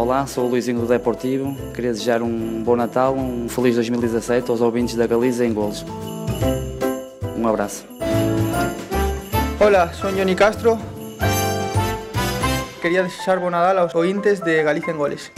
Olá, sou o Luizinho do Deportivo. Queria desejar um bom Natal, um feliz 2017 aos ouvintes da Galiza em Golos. Um abraço. Olá, sou o Johnny Castro. Queria desejar bom Natal aos ouvintes de Galiza em Goles.